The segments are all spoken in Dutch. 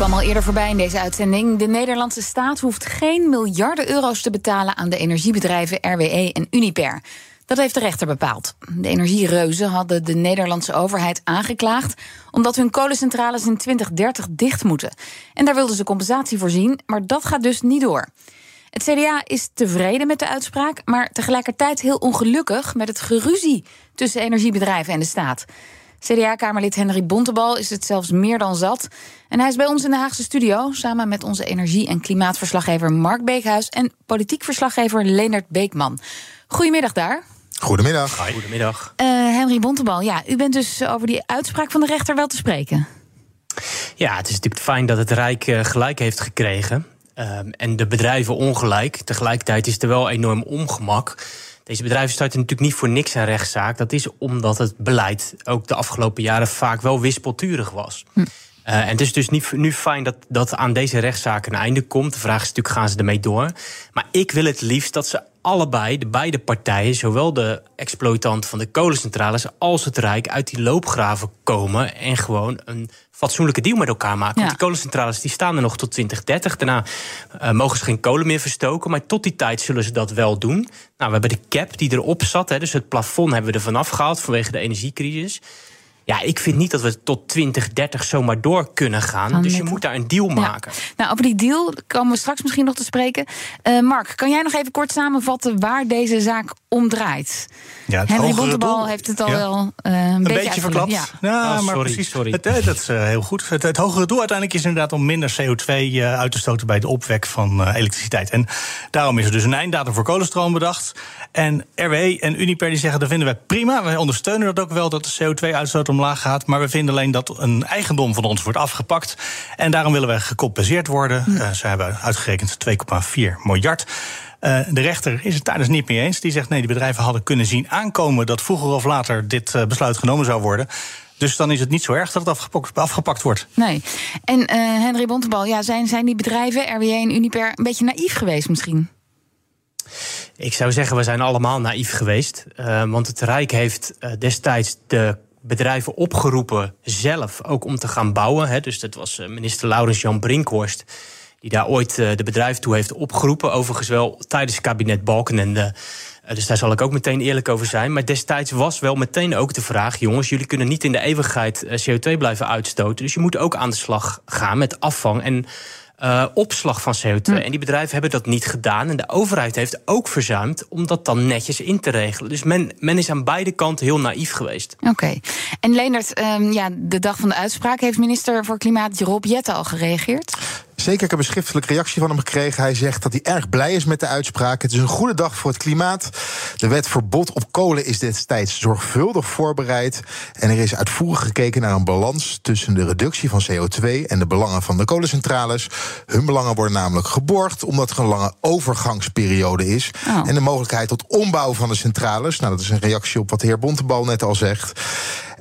Kwam al eerder voorbij in deze uitzending. De Nederlandse staat hoeft geen miljarden euro's te betalen aan de energiebedrijven RWE en Uniper. Dat heeft de rechter bepaald. De energiereuzen hadden de Nederlandse overheid aangeklaagd omdat hun kolencentrales in 2030 dicht moeten. En daar wilden ze compensatie voor zien, maar dat gaat dus niet door. Het CDA is tevreden met de uitspraak, maar tegelijkertijd heel ongelukkig met het geruzie tussen energiebedrijven en de staat. CDA-kamerlid Henry Bontebal is het zelfs meer dan zat. En hij is bij ons in de Haagse studio samen met onze energie- en klimaatverslaggever Mark Beekhuis en politiek verslaggever Leonard Beekman. Goedemiddag daar. Goedemiddag. Goedemiddag. Uh, Henry Bontebal, ja, u bent dus over die uitspraak van de rechter wel te spreken. Ja, het is natuurlijk fijn dat het Rijk uh, gelijk heeft gekregen. Uh, en de bedrijven ongelijk. Tegelijkertijd is er wel enorm ongemak. Deze bedrijven starten natuurlijk niet voor niks een rechtszaak. Dat is omdat het beleid ook de afgelopen jaren vaak wel wispelturig was. Hm. Uh, en het is dus niet, nu fijn dat, dat aan deze rechtszaak een einde komt. De vraag is natuurlijk, gaan ze ermee door? Maar ik wil het liefst dat ze allebei, de beide partijen, zowel de exploitant van de kolencentrales als het Rijk, uit die loopgraven komen en gewoon een fatsoenlijke deal met elkaar maken. Ja. Want die kolencentrales die staan er nog tot 2030. Daarna uh, mogen ze geen kolen meer verstoken, maar tot die tijd zullen ze dat wel doen. Nou, we hebben de cap die erop zat, hè, dus het plafond hebben we er vanaf gehaald vanwege de energiecrisis. Ja, ik vind niet dat we tot 2030 zomaar door kunnen gaan. Dus je moet daar een deal maken. Ja. Nou, over die deal komen we straks misschien nog te spreken. Uh, Mark, kan jij nog even kort samenvatten waar deze zaak om draait? Ja, Henry Bontebal heeft het al ja. wel uh, een, een beetje, beetje verklapt. Ja, ja oh, maar sorry, precies. Sorry. Het, dat is uh, heel goed. Het, het, hogere doel uiteindelijk is inderdaad om minder CO2 uh, uit te stoten bij de opwek van uh, elektriciteit. En daarom is er dus een einddatum voor kolenstroom bedacht. En RWE en Uniper die zeggen dat vinden wij prima. Wij ondersteunen dat ook wel dat de CO2-uitstoot omlaag gaat. Maar we vinden alleen dat een eigendom van ons wordt afgepakt. En daarom willen we gecompenseerd worden. Hm. ze hebben uitgerekend 2,4 miljard. Uh, de rechter is het daar dus niet mee eens. Die zegt nee, die bedrijven hadden kunnen zien aankomen dat vroeger of later dit uh, besluit genomen zou worden. Dus dan is het niet zo erg dat het afgepakt, afgepakt wordt. Nee. En uh, Henry Bontebal, ja, zijn, zijn die bedrijven, RWE en Uniper, een beetje naïef geweest misschien? Ik zou zeggen, we zijn allemaal naïef geweest. Uh, want het Rijk heeft uh, destijds de bedrijven opgeroepen zelf ook om te gaan bouwen. Hè. Dus dat was minister Laurens Jan Brinkhorst die daar ooit uh, de bedrijven toe heeft opgeroepen. Overigens wel tijdens het kabinet Balkenende. Uh, dus daar zal ik ook meteen eerlijk over zijn. Maar destijds was wel meteen ook de vraag... jongens, jullie kunnen niet in de eeuwigheid uh, CO2 blijven uitstoten. Dus je moet ook aan de slag gaan met afvang en... Uh, opslag van CO2. Hm. En die bedrijven hebben dat niet gedaan. En de overheid heeft ook verzuimd om dat dan netjes in te regelen. Dus men, men is aan beide kanten heel naïef geweest. Oké. Okay. En Leendert, um, ja, de dag van de uitspraak heeft minister voor Klimaat Rob Jetten al gereageerd? Zeker, ik heb een schriftelijke reactie van hem gekregen. Hij zegt dat hij erg blij is met de uitspraak. Het is een goede dag voor het klimaat. De wet verbod op kolen is destijds zorgvuldig voorbereid. En er is uitvoerig gekeken naar een balans tussen de reductie van CO2 en de belangen van de kolencentrales. Hun belangen worden namelijk geborgd omdat er een lange overgangsperiode is. Oh. En de mogelijkheid tot ombouw van de centrales. Nou, dat is een reactie op wat de heer Bontebal net al zegt.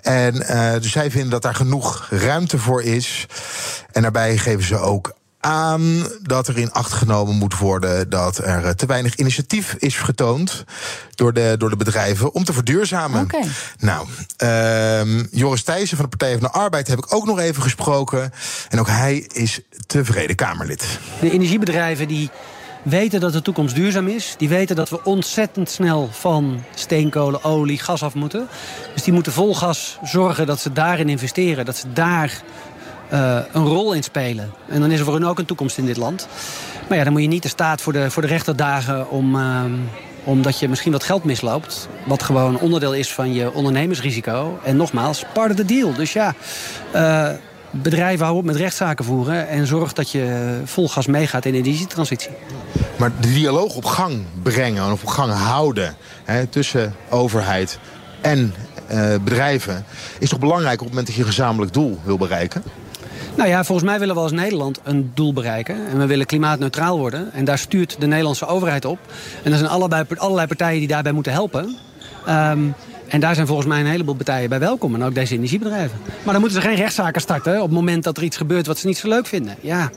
En uh, dus zij vinden dat daar genoeg ruimte voor is. En daarbij geven ze ook aan dat er in acht genomen moet worden dat er te weinig initiatief is getoond door de, door de bedrijven om te verduurzamen. Okay. Nou, uh, Joris Thijssen van de Partij van de Arbeid heb ik ook nog even gesproken. En ook hij is tevreden Kamerlid. De energiebedrijven die weten dat de toekomst duurzaam is. Die weten dat we ontzettend snel van steenkolen, olie, gas af moeten. Dus die moeten vol gas zorgen dat ze daarin investeren. Dat ze daar uh, een rol in spelen. En dan is er voor hun ook een toekomst in dit land. Maar ja, dan moet je niet de staat voor de, voor de rechter dagen om... Uh, omdat je misschien wat geld misloopt. Wat gewoon onderdeel is van je ondernemersrisico. En nogmaals, part of the deal. Dus ja, uh, bedrijven houden op met rechtszaken voeren... en zorg dat je vol gas meegaat in de energietransitie. Maar de dialoog op gang brengen of op gang houden... Hè, tussen overheid en bedrijven... is toch belangrijk op het moment dat je een gezamenlijk doel wil bereiken? Nou ja, volgens mij willen we als Nederland een doel bereiken. En we willen klimaatneutraal worden. En daar stuurt de Nederlandse overheid op. En er zijn allebei, allerlei partijen die daarbij moeten helpen. Ehm, en daar zijn volgens mij een heleboel partijen bij welkom. En ook deze energiebedrijven. Maar dan moeten ze geen rechtszaken starten op het moment dat er iets gebeurt wat ze niet zo leuk vinden. Ja,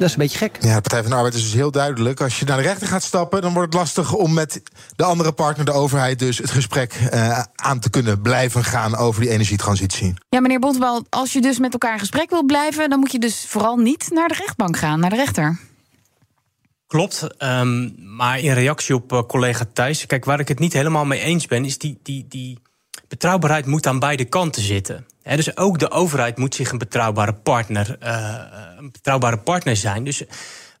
dat is een beetje gek. Ja, de Partij van de Arbeid is dus heel duidelijk. Als je naar de rechter gaat stappen, dan wordt het lastig om met de andere partner, de overheid, dus het gesprek uh, aan te kunnen blijven gaan over die energietransitie. Ja, meneer Bontebal, als je dus met elkaar in gesprek wilt blijven, dan moet je dus vooral niet naar de rechtbank gaan, naar de rechter. Klopt, um, maar in reactie op uh, collega Thijs, kijk, waar ik het niet helemaal mee eens ben, is die, die, die betrouwbaarheid moet aan beide kanten zitten. dus ook de overheid moet zich een betrouwbare partner, uh, een betrouwbare partner zijn. Dus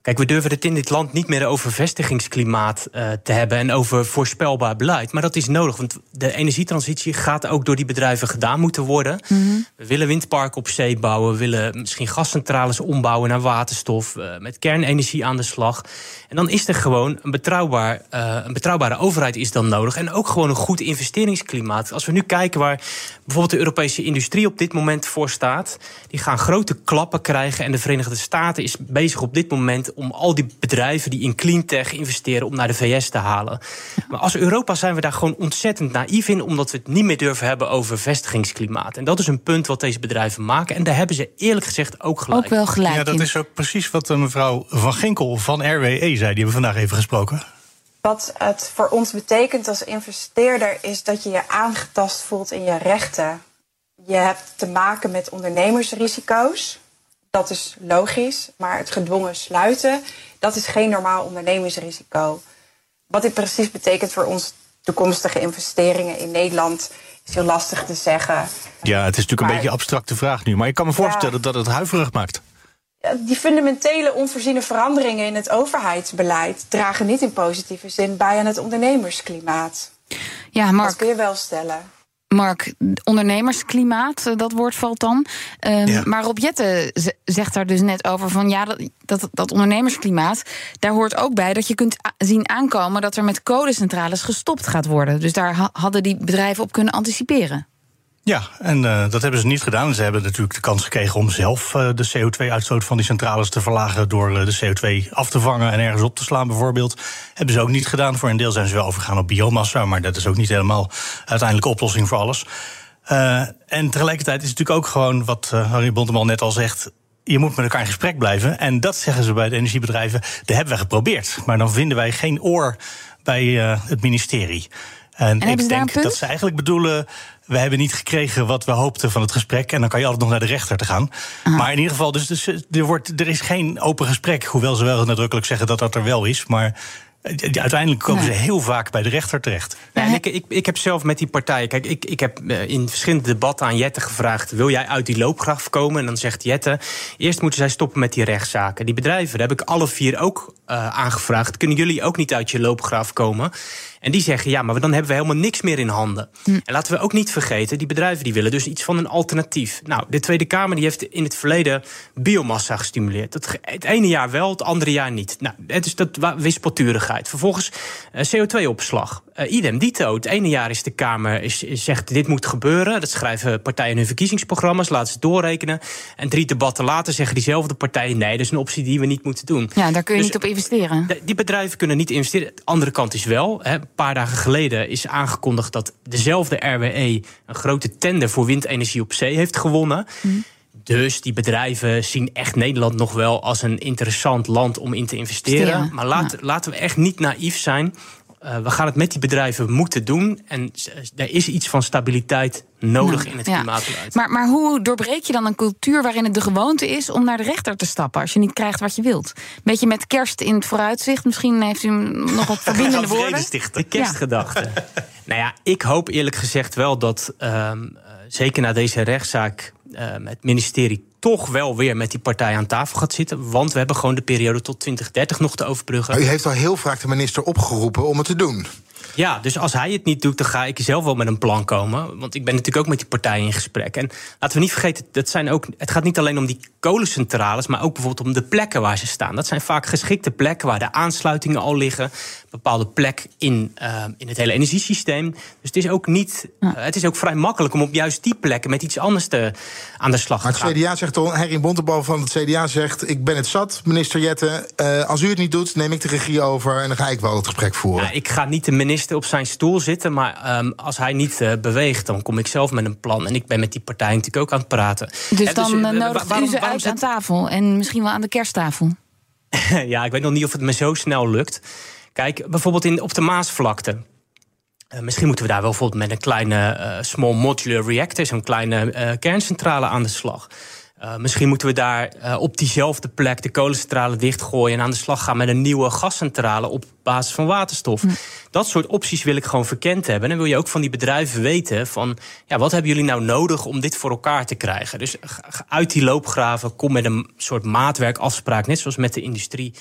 Kijk, we durven het in dit land niet meer over vestigingsklimaat uh, te hebben en over voorspelbaar beleid. Maar dat is nodig, want de energietransitie gaat ook door die bedrijven gedaan moeten worden. Mm -hmm. We willen windparken op zee bouwen, we willen misschien gascentrales ombouwen naar waterstof, uh, met kernenergie aan de slag. En dan is er gewoon een, betrouwbaar, uh, een betrouwbare overheid is dan nodig. En ook gewoon een goed investeringsklimaat. Als we nu kijken waar bijvoorbeeld de Europese industrie op dit moment voor staat, die gaan grote klappen krijgen. En de Verenigde Staten is bezig op dit moment om al die bedrijven die in cleantech investeren om naar de VS te halen. Maar als Europa zijn we daar gewoon ontzettend naïef in, omdat we het niet meer durven hebben over vestigingsklimaat. En dat is een punt wat deze bedrijven maken. En daar hebben ze eerlijk gezegd ook gelijk. Ook wel gelijk. Ja, dat is ook precies wat mevrouw Van Ginkel van RWE zei. Die hebben we vandaag even gesproken. Wat het voor ons betekent als investeerder is dat je je aangetast voelt in je rechten. Je hebt te maken met ondernemersrisico's. Dat is logisch, maar het gedwongen sluiten, dat is geen normaal ondernemingsrisico. Wat dit precies betekent voor ons toekomstige investeringen in Nederland is heel lastig te zeggen. Ja, het is natuurlijk een beetje een abstracte vraag nu, maar ik kan me voorstellen ja, dat het huiverig maakt. Die fundamentele onvoorziene veranderingen in het overheidsbeleid dragen niet in positieve zin bij aan het ondernemersklimaat. Ja, Mark. Dat kun je wel stellen. Mark, ondernemersklimaat, eh, dat woord valt dan. Um, ja. Maar Rob Jette zegt daar dus net over van ja, dat, dat, dat, ondernemersklimaat, daar hoort ook bij dat je kunt zien aankomen dat er met kolencentrales gestopt gaat worden. Dus daar ha hadden die bedrijven op kunnen anticiperen. Ja, en uh, dat hebben ze niet gedaan. Ze hebben natuurlijk de kans gekregen om zelf uh, de CO2-uitstoot van die centrales te verlagen. door uh, de CO2 af te vangen en ergens op te slaan, bijvoorbeeld. Hebben ze ook niet gedaan. Voor een deel zijn ze wel overgegaan op biomassa. Maar dat is ook niet helemaal uiteindelijk oplossing voor alles. en tegelijkertijd is het natuurlijk ook gewoon wat Harry Bonteman net al zegt je moet met elkaar in gesprek blijven. En dat zeggen ze bij de energiebedrijven. Dat hebben we geprobeerd. Maar dan vinden wij geen oor bij het ministerie. En, en ik denk dat ze eigenlijk bedoelen we hebben niet gekregen wat we hoopten van het gesprek. En dan kan je altijd nog naar de rechter te gaan. Aha. Maar in ieder geval, dus, dus, er, wordt, er is geen open gesprek. Hoewel ze wel nadrukkelijk zeggen dat dat er wel is. Maar Uiteindelijk komen ze heel vaak bij de rechter terecht. Ja, en ik, ik, ik heb zelf met die partijen. Kijk, ik, ik heb eh, in verschillende debatten aan Jette gevraagd: wil jij uit die loopgraaf komen? En dan zegt Jette: eerst moeten zij stoppen met die rechtszaken. Die bedrijven, daar heb ik alle vier ook uh, aangevraagd. Kunnen jullie ook niet uit je loopgraaf komen? En die zeggen, ja, maar dan hebben we helemaal niks meer in handen. Hm. En laten we ook niet vergeten, die bedrijven die willen dus iets van een alternatief. Nou, de Tweede Kamer die heeft in het verleden biomassa gestimuleerd. Dat, het ene jaar wel, het andere jaar niet. Nou, het is dat wispelturigheid. Vervolgens uh, CO2-opslag. Uh, idem dito. Het ene jaar is de Kamer is, is, zegt dit moet gebeuren. Dat schrijven partijen in hun verkiezingsprogramma's, laten ze het doorrekenen. En drie debatten later zeggen diezelfde partijen: nee, dat is een optie die we niet moeten doen. Ja, daar kun je dus, niet op investeren. Die bedrijven kunnen niet investeren. De andere kant is wel. Hè, paar dagen geleden is aangekondigd dat dezelfde RWE een grote tender voor windenergie op zee heeft gewonnen. Mm. Dus die bedrijven zien echt Nederland nog wel als een interessant land om in te investeren. Maar laat, ja. laten we echt niet naïef zijn. Uh, we gaan het met die bedrijven moeten doen. En er is iets van stabiliteit nodig ja, in het klimaatbeleid. Maar, maar hoe doorbreek je dan een cultuur waarin het de gewoonte is om naar de rechter te stappen als je niet krijgt wat je wilt? Beetje met kerst in het vooruitzicht. Misschien heeft u nog wat verbindende woorden. De kerstgedachte. nou ja, ik hoop eerlijk gezegd wel dat uh, zeker na deze rechtszaak uh, het ministerie toch wel weer met die partij aan tafel gaat zitten. Want we hebben gewoon de periode tot 2030 nog te overbruggen. U heeft al heel vaak de minister opgeroepen om het te doen. Ja, dus als hij het niet doet, dan ga ik zelf wel met een plan komen. Want ik ben natuurlijk ook met die partijen in gesprek. En laten we niet vergeten, dat zijn ook, het gaat niet alleen om die kolencentrales, maar ook bijvoorbeeld om de plekken waar ze staan. Dat zijn vaak geschikte plekken waar de aansluitingen al liggen. Een bepaalde plek in, uh, in het hele energiesysteem. Dus het is ook niet. Uh, het is ook vrij makkelijk om op juist die plekken met iets anders te, aan de slag maar te gaan. het CDA zegt toch, Henry Bontebal van het CDA zegt: Ik ben het zat, minister Jette. Uh, als u het niet doet, neem ik de regie over en dan ga ik wel het gesprek voeren. Ja, ik ga niet de minister op zijn stoel zitten, maar um, als hij niet uh, beweegt, dan kom ik zelf met een plan. En ik ben met die partij natuurlijk ook aan het praten. Dus en dan dus, nodigt waarom, u ze uit aan tafel en misschien wel aan de kersttafel? ja, ik weet nog niet of het me zo snel lukt. Kijk, bijvoorbeeld in, op de Maasvlakte. Uh, misschien moeten we daar wel bijvoorbeeld met een kleine uh, small modular reactor, zo'n kleine uh, kerncentrale aan de slag. Uh, misschien moeten we daar uh, op diezelfde plek de kolencentrale dichtgooien en aan de slag gaan met een nieuwe gascentrale op basis van waterstof. Dat soort opties wil ik gewoon verkend hebben. En wil je ook van die bedrijven weten van ja, wat hebben jullie nou nodig om dit voor elkaar te krijgen. Dus uit die loopgraven kom met een soort maatwerkafspraak, net zoals met de industrie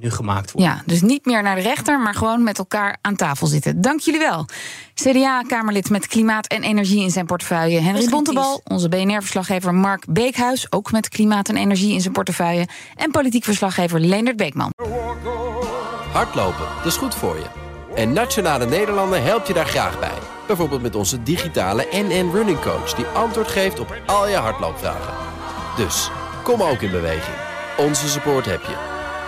nu gemaakt wordt. Ja, dus niet meer naar de rechter, maar gewoon met elkaar aan tafel zitten. Dank jullie wel. CDA-Kamerlid met klimaat en energie in zijn portefeuille. Henry Bontebal, onze BNR-verslaggever Mark Beekhuis... ook met klimaat en energie in zijn portefeuille. En politiek verslaggever Leendert Beekman. Hardlopen, dat is goed voor je. En Nationale Nederlanden helpt je daar graag bij. Bijvoorbeeld met onze digitale NN Running Coach... die antwoord geeft op al je hardloopvragen. Dus, kom ook in beweging. Onze support heb je.